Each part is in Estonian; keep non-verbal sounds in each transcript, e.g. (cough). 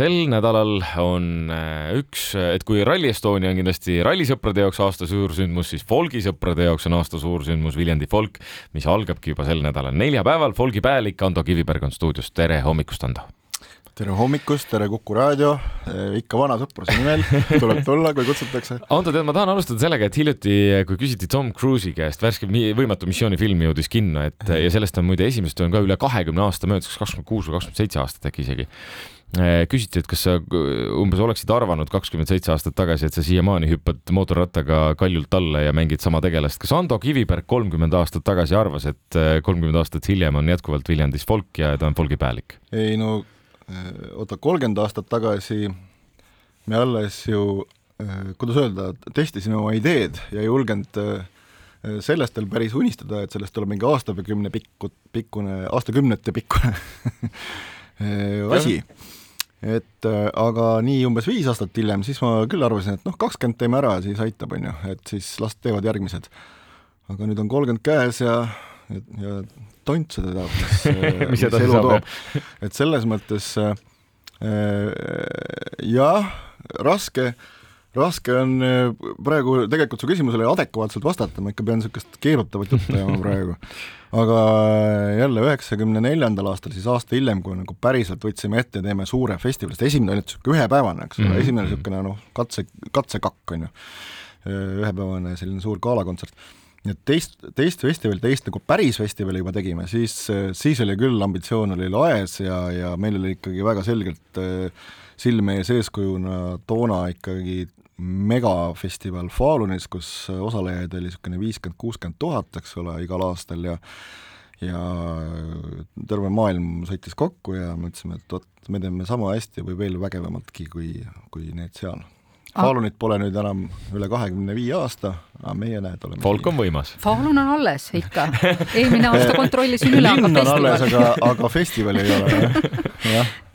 sel nädalal on äh, üks, et kui Rally Estonia on kindlasti rallisõprade jaoks aasta suursündmus, siis folgisõprade jaoks on aasta suursündmus Viljandi folk, mis algabki juba sel nädalal neljapäeval. folgi pealik Ando Kiviberg on stuudios, tere hommikust, Ando! tere hommikust, tere Kuku raadio, ikka vana sõpruse nimel, tuleb tulla, kui kutsutakse. Ando, tead, ma tahan alustada sellega, et hiljuti, kui küsiti Tom Cruise'i käest, värske Võimatu missiooni film jõudis kinno, et ja sellest on muide esimest on ka üle kahekümne aasta möödas, kas kakskümmend kuus või kakskümmend seitse aastat äkki isegi küsiti, et kas sa umbes oleksid arvanud kakskümmend seitse aastat tagasi, et sa siiamaani hüppad mootorrattaga kaljult alla ja mängid sama tegelast. kas Ando Kiviberg kolmkümmend aastat tagasi arvas, et kolmkümmend aastat hiljem on jätkuvalt Viljandis folk ja ta on folgi pealik? ei no Äh, oota, kolmkümmend aastat tagasi me alles ju, äh, kuidas öelda, testisime oma ideed ja ei julgenud äh, sellest veel päris unistada, et sellest tuleb mingi aastakümne pikku, pikkune, aastakümnete pikkune (laughs) asi. Et aga nii umbes viis aastat hiljem, siis ma küll arvasin, et noh, kakskümmend teeme ära, siis aitab, on ju, et siis las teevad järgmised. aga nüüd on kolmkümmend käes ja, ja tont seda teab, mis, (laughs) mis elu toob. et selles mõttes äh, jah, raske, raske on äh, praegu tegelikult su küsimusele adekvaatselt vastata, ma ikka pean niisugust keerutavat juttu ajama (laughs) praegu. aga jälle üheksakümne neljandal aastal, siis aasta hiljem, kui nagu päriselt võtsime ette, teeme suure festivali, sest esimene oli niisugune ühepäevane, eks ole mm -hmm., esimene niisugune noh, katse, katsekakk, on ju, ühepäevane selline suur galakontsert et teist, teist festivali, teist nagu päris festivali juba tegime, siis, siis oli küll, ambitsioon oli laes ja, ja meil oli ikkagi väga selgelt äh, silme ees eeskujuna toona ikkagi megafestival Falunis, kus osalejaid oli niisugune viiskümmend, kuuskümmend tuhat, eks ole, igal aastal ja ja terve maailm sõitis kokku ja mõtlesime, et vot, me teeme sama hästi või veel vägevamaltki kui, kui need seal Falunit pole nüüd enam üle kahekümne viie aasta, aga meie näed, oleme Folk on võimas. Falun on alles ikka. (laughs) eelmine aasta kontrollisin üle, aga festival. alles, aga, aga festivali ei ole. (laughs)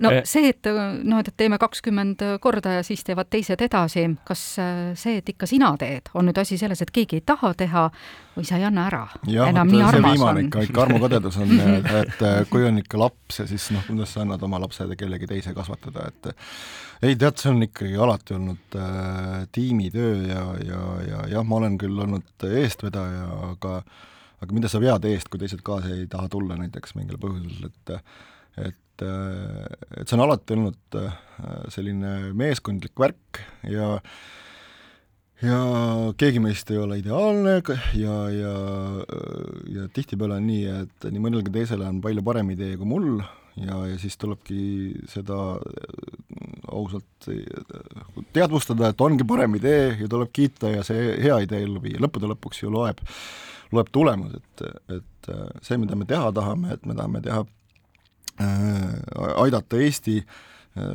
no see, et noh, et teeme kakskümmend korda ja siis teevad teised edasi, kas see, et ikka sina teed, on nüüd asi selles, et keegi ei taha teha või sa ei anna ära? enam nii armas on? ikka, ikka armukadedus on, (laughs) et kui on ikka laps ja siis noh, kuidas sa annad oma lapse kellegi teise kasvatada, et ei tead, see on ikkagi alati olnud äh, tiimitöö ja, ja, ja jah, ma olen küll olnud eestvedaja, aga aga mida sa vead eest, kui teised kaasa ei taha tulla näiteks mingil põhjusel, et et, et see on alati olnud äh, selline meeskondlik värk ja ja keegi meist ei ole ideaalne ja, ja, ja tihtipeale on nii, et nii mõnelgi teisel on palju parem idee kui mul ja, ja siis tulebki seda ausalt teadvustada, et ongi parem idee ja tuleb kiita ja see hea idee ellu viia, lõppude lõpuks ju loeb, loeb tulemus, et, et see, mida me teha tahame, et me tahame teha äh,, aidata Eesti äh,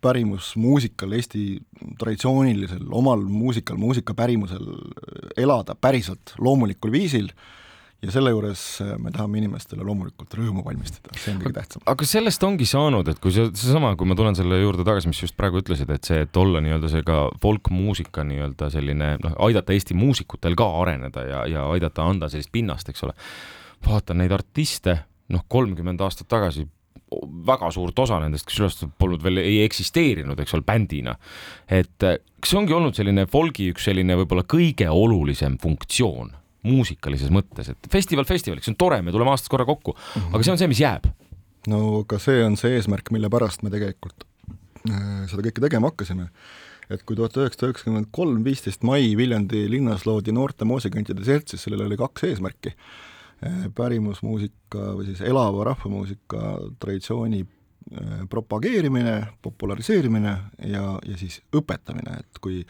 pärimusmuusikal, Eesti traditsioonilisel omal muusikal, muusikapärimusel elada päriselt loomulikul viisil äh,, ja selle juures äh, me tahame inimestele loomulikult rõõmu valmistada, see on kõige tähtsam. aga sellest ongi saanud, et kui see, seesama, kui ma tulen selle juurde tagasi, mis just praegu ütlesid, et see, et olla nii-öelda see ka folkmuusika nii-öelda selline noh, aidata Eesti muusikutel ka areneda ja, ja aidata anda sellist pinnast, eks ole. vaatan neid artiste, noh, kolmkümmend aastat tagasi väga suurt osa nendest, kes üles polnud veel, ei eksisteerinud, eks ole, bändina. et kas see ongi olnud selline folgi üks selline võib-olla kõige olulisem funktsioon muusikalises mõttes, et festival festivaliks, see on tore, me tuleme aastas korra kokku mm, -hmm. aga see on see, mis jääb. no ka see on see eesmärk, mille pärast me tegelikult äh, seda kõike tegema hakkasime. et kui tuhat üheksasada üheksakümmend kolm, viisteist mai Viljandi linnas loodi noorte muusikantide selts, siis sellel oli kaks eesmärki. Äh, pärimusmuusika või siis elava rahvamuusika traditsiooni äh, propageerimine, populariseerimine ja, ja siis õpetamine, et kui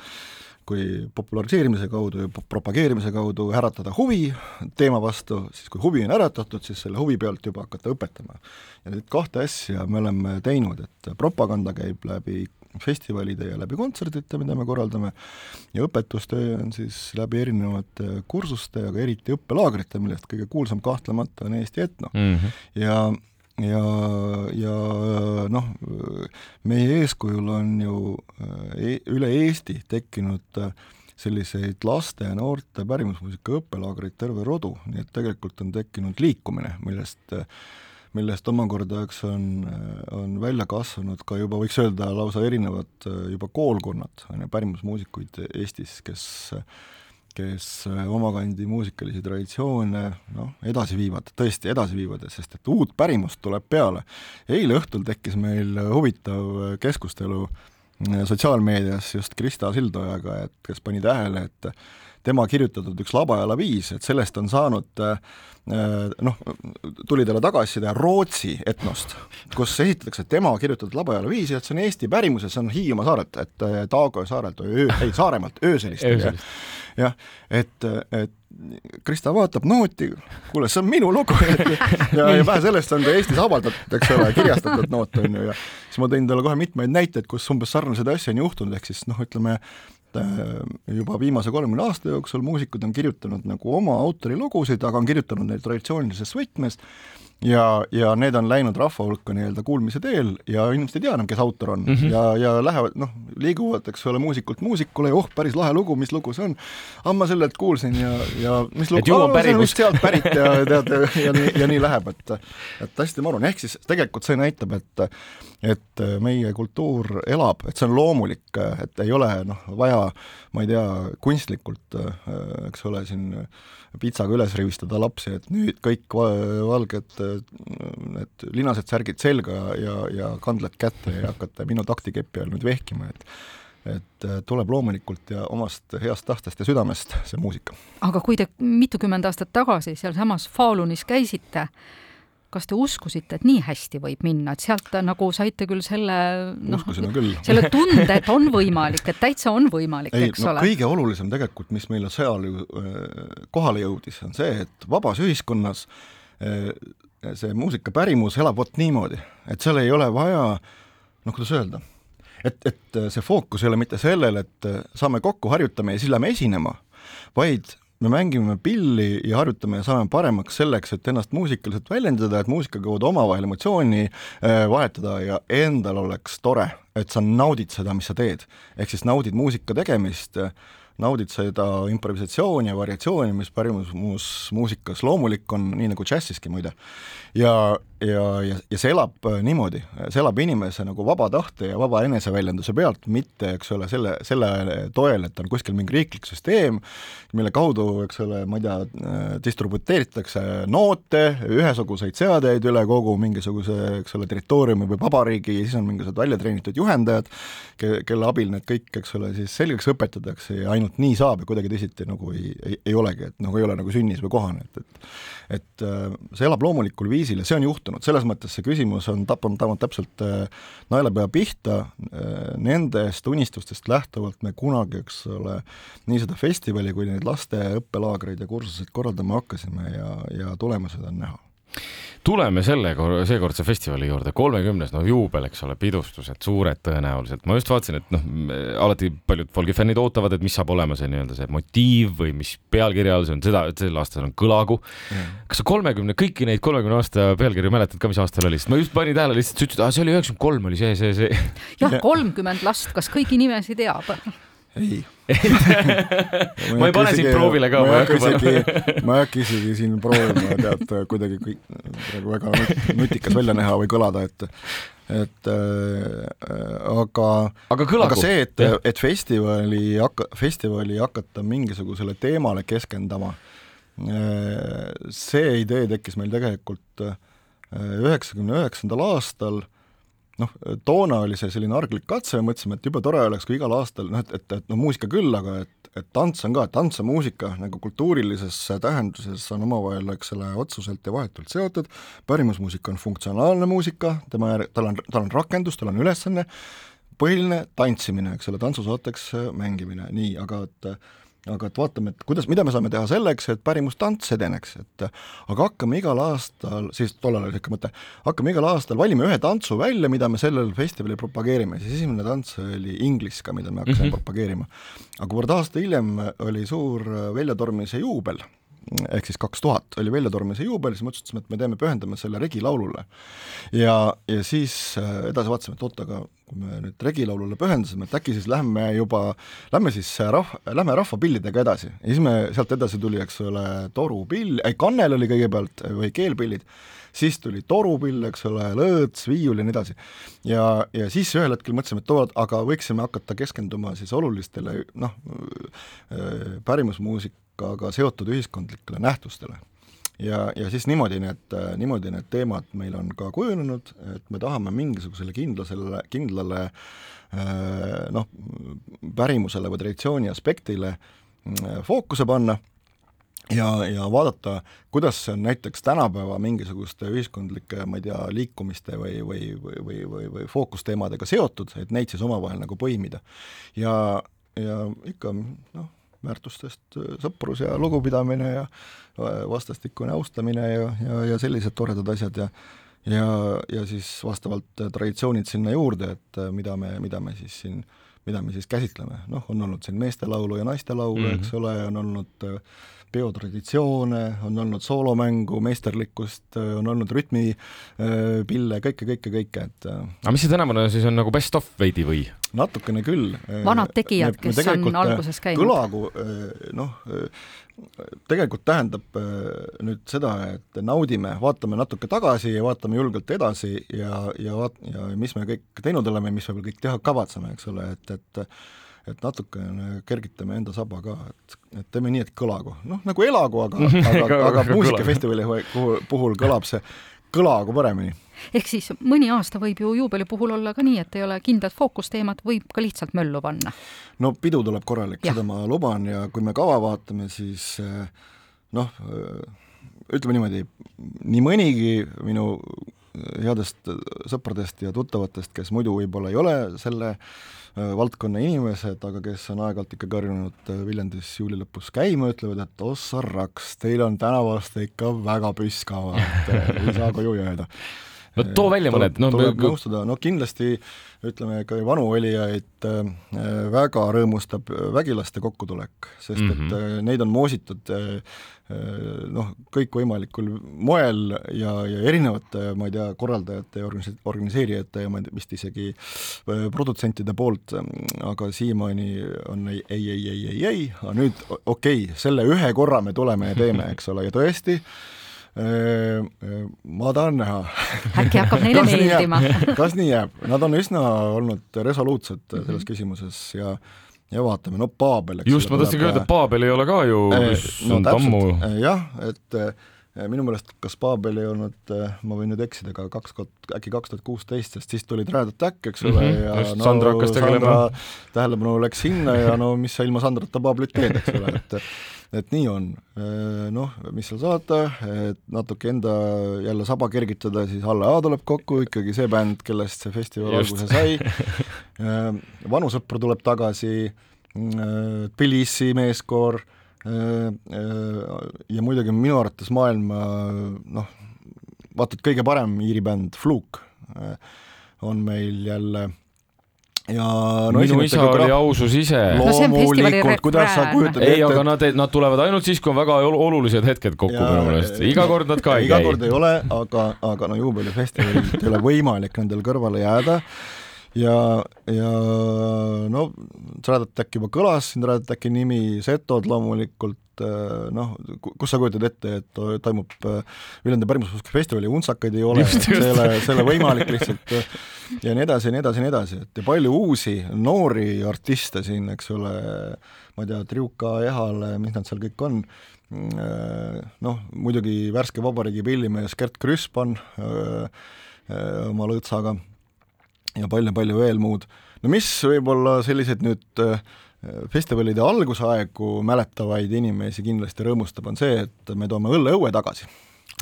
kui populariseerimise kaudu ja propageerimise kaudu äratada huvi teema vastu, siis kui huvi on äratatud, siis selle huvi pealt juba hakata õpetama. ja neid kahte asja me oleme teinud, et propaganda käib läbi festivalide ja läbi kontsertide, mida me korraldame, ja õpetustöö on siis läbi erinevate kursuste, aga eriti õppelaagrite, millest kõige kuulsam kahtlemata on Eesti Etno mm. -hmm. ja ja, ja noh, meie eeskujul on ju e üle Eesti tekkinud äh, selliseid laste ja noorte pärimusmuusika õppelaagreid terve rodu, nii et tegelikult on tekkinud liikumine, millest millest omakorda, eks on, on välja kasvanud ka juba võiks öelda lausa erinevad juba koolkonnad, on ju, pärimusmuusikuid Eestis, kes kes omakandi muusikalisi traditsioone noh, edasi viivad, tõesti edasi viivad, sest et uut pärimust tuleb peale. eile õhtul tekkis meil huvitav keskustelu sotsiaalmeedias just Krista Sildojaga, et kes pani tähele, et tema kirjutatud üks Labajala viis, et sellest on saanud äh, noh, tuli talle tagasiside Rootsi etnost, kus esitatakse tema kirjutatud Labajala viisi, et see on Eesti pärimus ja see on Hiiumaa saarelt, et äh, Taago saarelt ei Saaremaalt, ööselist. jah, et, et Krista vaatab nooti, kuule, see on minu lugu. (laughs) Ja, ja vähe sellest on ka Eestis avaldatud, eks ole, kirjastatud noot on ju ja siis ma tõin talle kohe mitmeid näiteid, kus umbes sarnaseid asju on juhtunud, ehk siis noh, ütleme Äh, juba viimase kolmekümne aasta jooksul muusikud on kirjutanud nagu oma autorilugusid, aga on kirjutanud neid traditsioonilises võtmes ja, ja need on läinud rahva hulka nii-öelda kuulmise teel ja inimesed ei tea enam, kes autor on mm -hmm. ja, ja lähevad noh, liiguvad, eks ole, muusikult muusikule ja oh, päris lahe lugu, mis lugu see on. ah, ma sellelt kuulsin ja, ja mis lugu, ah, see on vist sealt pärit ja tead, ja nii, ja nii läheb, et et hästi maru on, ehk siis tegelikult see näitab, et et meie kultuur elab, et see on loomulik, et ei ole noh, vaja, ma ei tea, kunstlikult, eks ole, siin pitsaga üles rivistada lapsi, et nüüd kõik valged need linased särgid selga ja, ja kandled kätte ja hakata minu taktikepi all nüüd vehkima, et et tuleb loomulikult ja omast heast tahtest ja südamest see muusika. aga kui te mitukümmend aastat tagasi sealsamas Falunis käisite, kas te uskusite, et nii hästi võib minna, et sealt nagu saite küll selle noh, selle tunde, et on (laughs) võimalik, et täitsa on võimalik, eks no, ole? kõige olulisem tegelikult, mis meile seal ju äh, kohale jõudis, on see, et vabas ühiskonnas äh, see muusika pärimus elab vot niimoodi, et seal ei ole vaja noh, kuidas öelda, et, et see fookus ei ole mitte sellel, et saame kokku, harjutame ja siis lähme esinema, vaid me mängime pilli ja harjutame ja saame paremaks selleks, et ennast muusikaliselt väljendada, et muusika kaudu omavahel emotsiooni äh, vahetada ja endal oleks tore, et sa naudid seda, mis sa teed. ehk siis naudid muusika tegemist, naudid seda improvisatsiooni ja variatsiooni, mis pärimusmuusikas loomulik on, nii nagu džässiski muide. ja ja, ja, ja see elab äh, niimoodi, see elab inimese nagu vaba tahte ja vaba eneseväljenduse pealt, mitte eks ole, selle, selle toel, et on kuskil mingi riiklik süsteem, mille kaudu, eks ole, ma ei tea, äh, distributeeritakse noote, ühesuguseid seadeid üle kogu mingisuguse, eks ole, territooriumi või vabariigi ja siis on mingisugused välja treenitud juhendajad, kelle abil need kõik, eks ole, siis selgeks õpetatakse ja ainult nii saab ja kuidagi teisiti nagu ei, ei, ei olegi, et nagu ei ole nagu sünnis või kohane, et, et et äh, see elab loomulikul viisil ja see on juhtunud, selles mõttes see küsimus on tapanud, tabanud täpselt äh, naelapea pihta, äh, nendest unistustest lähtuvalt me kunagi, eks ole, nii seda festivali kui neid laste õppelaagreid ja kursuseid korraldama hakkasime ja, ja tulemused on näha tuleme selle, seekordse festivali juurde, kolmekümnes, no juubel, eks ole, pidustused, suured tõenäoliselt. ma just vaatasin, et noh, alati paljud folgifännid ootavad, et mis saab olema see nii-öelda see motiiv või mis pealkirja all see on, seda, et sel aastal on kõlagu mm.. kas sa kolmekümne, kõiki neid kolmekümne aasta pealkirju mäletad ka, mis aastal oli, sest ma just panin tähele lihtsalt, sa ütlesid, see oli üheksakümmend kolm oli see, see, see. jah, kolmkümmend last, kas kõiki nimesid teab? Ei. (laughs) Ma ei pane sind proovile ka. ma ei hakka isegi, ma ei hakka isegi siin proovima, tead, kuidagi kõik praegu väga nutikas välja näha või kõlada, et et äh, aga aga, aga see, et, et festivali hakka-, festivali hakata mingisugusele teemale keskendama, äh, see idee tekkis meil tegelikult äh, üheksakümne üheksandal aastal noh, toona oli see selline arglik katse ja mõtlesime, et jube tore oleks, kui igal aastal noh, et, et, et noh, muusika küll, aga et, et tants on ka, et tants ja muusika nagu kultuurilises tähenduses on omavahel, eks ole, otseselt ja vahetult seotud, pärimusmuusika on funktsionaalne muusika, tema, tal on, tal on rakendus, tal on ülesanne, põhiline tantsimine, eks ole, tantsusaateks mängimine, nii, aga et aga et vaatame, et kuidas, mida me saame teha selleks, et pärimustants edeneks, et aga hakkame igal aastal, siis tollal oli niisugune mõte, hakkame igal aastal, valime ühe tantsu välja, mida me sellel festivalil propageerime, siis esimene tants oli ingliska, mida me hakkasime mm -hmm. propageerima. aga kuivõrd aasta hiljem oli suur väljatormise juubel, ehk siis kaks tuhat oli väljatormamise juubel, siis me otsustasime, et me teeme, pühendame selle regilaulule. ja, ja siis äh, edasi vaatasime, et oot, aga kui me nüüd regilaulule pühendasime, et äkki siis lähme juba, lähme siis rahv-, lähme rahvapillidega edasi. ja siis me, sealt edasi tuli, eks ole, torupill, ei kannel oli kõigepealt või keelpillid, siis tuli torupill, eks ole, lõõts, viiul ja nii edasi. ja, ja siis ühel hetkel mõtlesime, et oo, aga võiksime hakata keskenduma siis olulistele noh, äh, pärimusmuusikaga seotud ühiskondlikele nähtustele ja, ja siis niimoodi need, niimoodi need teemad meil on ka kujunenud, et me tahame mingisugusele kindlasele, kindlale äh, noh, pärimusele või traditsiooni aspektile äh, fookuse panna ja, ja vaadata, kuidas see on näiteks tänapäeva mingisuguste ühiskondlike, ma ei tea, liikumiste või, või, või, või, või, või fookusteemadega seotud, et neid siis omavahel nagu põimida. ja, ja ikka noh, väärtustest äh, sõprus ja lugupidamine ja äh, vastastikune austamine ja, ja, ja sellised toredad asjad ja ja, ja siis vastavalt äh, traditsioonid sinna juurde, et mida me, mida me siis siin, mida me siis käsitleme, noh, on olnud siin meestelaulu ja naistelaulu mm, -hmm. eks ole, on olnud äh, peotraditsioone, on olnud soolomängu, meisterlikkust, on olnud rütmipille, kõike, kõike, kõike, et äh, aga mis see tänavune siis on nagu best of veidi või? Natukene küll. vanad tegijad, kes on äh, alguses käinud. kõlagu äh, noh, tegelikult tähendab nüüd seda, et naudime, vaatame natuke tagasi ja vaatame julgelt edasi ja, ja vaat-, ja mis me kõik teinud oleme, mis me kõik teha kavatseme, eks ole, et, et et natukene kergitame enda saba ka, et, et teeme nii, et kõlagu, noh nagu elagu, aga (laughs) aga, aga muusikafestivali puhul kõlab see kõlagu paremini. ehk siis mõni aasta võib ju juubeli puhul olla ka nii, et ei ole kindlat fookusteemat, võib ka lihtsalt möllu panna? no pidu tuleb korralik, seda ma luban ja kui me kava vaatame, siis eh, noh, eh, ütleme niimoodi, nii mõnigi minu headest sõpradest ja tuttavatest, kes muidu võib-olla ei ole selle äh, Äh, valdkonna inimesed, aga kes on aeg-ajalt ikkagi harjunud äh, Viljandis juuli lõpus käima, ütlevad, et ossa raks, teil on tänavast ikka väga püskava, et äh, ei saa koju jääda. No too välja mõned, no tuleb nõustuda, no kindlasti ütleme ka vanu olijaid äh, väga rõõmustab vägilaste kokkutulek, sest mm -hmm. et äh, neid on moositud äh, Äh, noh, kõikvõimalikul moel ja, ja erinevate, ma ei tea, korraldajate ja organise-, organiseerijate ja ma ei tea, vist isegi äh, produtsentide poolt, aga siiamaani on ei, ei, ei, ei, ei, ei, aga nüüd okei okay,, selle ühe korra me tuleme ja teeme, eks ole, ja tõesti, äh, ma tahan näha. äkki hakkab neile meeldima. kas nii jääb, nad on üsna olnud resoluutsed selles mm -hmm. küsimuses ja ja vaatame, no Paabel, just, ma tahtsingi öelda, et Paabel ei ole ka ju no, ammu jah, et eh, minu meelest kas Paabel ei olnud, eh, ma võin nüüd eksida, aga kaks tuhat, äkki kaks tuhat kuusteist, sest siis tuli Trad Attack, eks ole mm, -hmm, ja no, Sandra hakkas tegelema. tähelepanu läks sinna ja no mis sa ilma Sandrata Paabelit teed, eks ole, et et nii on. Noh, mis seal saata, et natuke enda jälle saba kergitada, siis Halle A tuleb kokku, ikkagi see bänd, kellest see festival alguse sai. vanu sõpru tuleb tagasi, Tbilisi meeskoor ja muidugi minu arvates maailma noh, vaata et kõige parem Iiri bänd Fluke on meil jälle ja no minu isa oli ausus ise. loomulikult, kuidas sa kujutad ette. ei, aga nad, nad tulevad ainult siis, kui on väga olulised hetked kokku minu meelest, iga kord nad ka ei iga käi. iga kord ei ole, aga, aga no juubelifestivalil ei ole võimalik nendel kõrvale jääda ja, ja no Tradatec juba kõlas, siin Tradateci nimi, Setod loomulikult, äh, noh, kus sa kujutad ette, et toimub äh, Viljandi pärimusmuusikafestivali, untsakaid ei ole, ei ole võimalik lihtsalt ja nii edasi ja nii edasi ja nii edasi, et ja palju uusi noori artiste siin, eks ole, ma ei tea, Triuka, Ehale, mis nad seal kõik on, äh, noh, muidugi värske vabariigi pillimees Gert Krüspan öö, öö, oma lõõtsaga ja palju-palju veel muud. no mis võib-olla selliseid nüüd äh, festivalide algusaegu mäletavaid inimesi kindlasti rõõmustab, on see, et me toome õlleõue tagasi.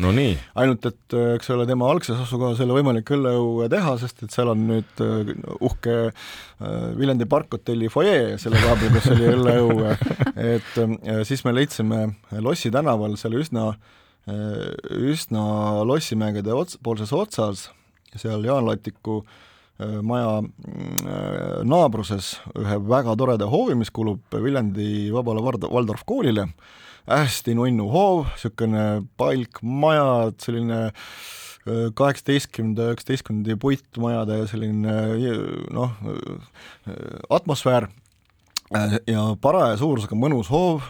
no nii. ainult, et äh, eks ole, tema algses asukohas ei ole võimalik õlleõue teha, sest et seal on nüüd äh, uhke Viljandi parkhotelli fuajee selle koha peal, kus oli õlleõue, (laughs) et siis me leidsime Lossi tänaval seal üsna, üsna lossimägede ots-, poolses otsas, seal Jaan Latiku äh, Äh, maja äh, naabruses ühe väga toreda hoovi, mis kuulub Viljandi Vabale Vald-, Waldorf koolile, hästi nunnu hoov, niisugune palkmaja, selline kaheksateistkümnenda, üheksateistkümnenda puitmajade selline noh, atmosfäär. Ja paraja suurusega mõnus hoov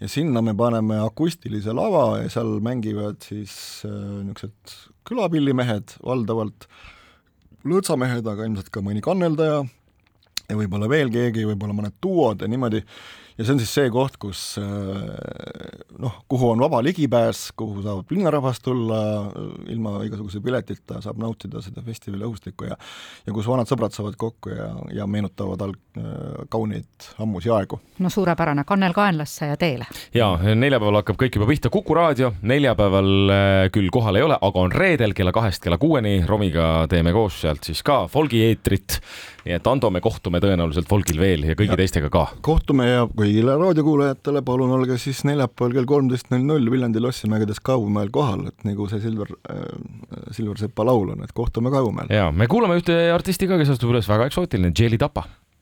ja sinna me paneme akustilise lava ja seal mängivad siis niisugused külapillimehed valdavalt, lõõtsamehed, aga ilmselt ka mõni kanneldaja ja võib-olla veel keegi, võib-olla mõned duod ja niimoodi, ja see on siis see koht, kus äh, noh, kuhu on vaba ligipääs, kuhu saab linnarahvas tulla ilma igasuguse piletita, saab nautida seda festivali õhustikku ja ja kus vanad sõbrad saavad kokku ja, ja meenutavad alg-, äh, kauneid ammusi aegu. no suurepärane, kannel kaenlasse ja teele. jaa, neljapäeval hakkab kõik juba pihta, Kuku raadio neljapäeval äh, küll kohal ei ole, aga on reedel kella kahest kella kuueni, Romiga teeme koos sealt siis ka folgi eetrit, nii et Ando, me kohtume tõenäoliselt folgil veel ja kõigi ja, teistega ka. kohtume ja kõigile raadiokuulajatele palun olge siis neljapäeval kell kolmteist null null Viljandi lossimägedes Kaevumäel kohal, et nagu see Silver äh,, Silver Sepa laul on, et kohtume Kaevumäel. ja me kuulame ühte artisti ka, kes astub üles, väga eksootiline, Jelly Tapa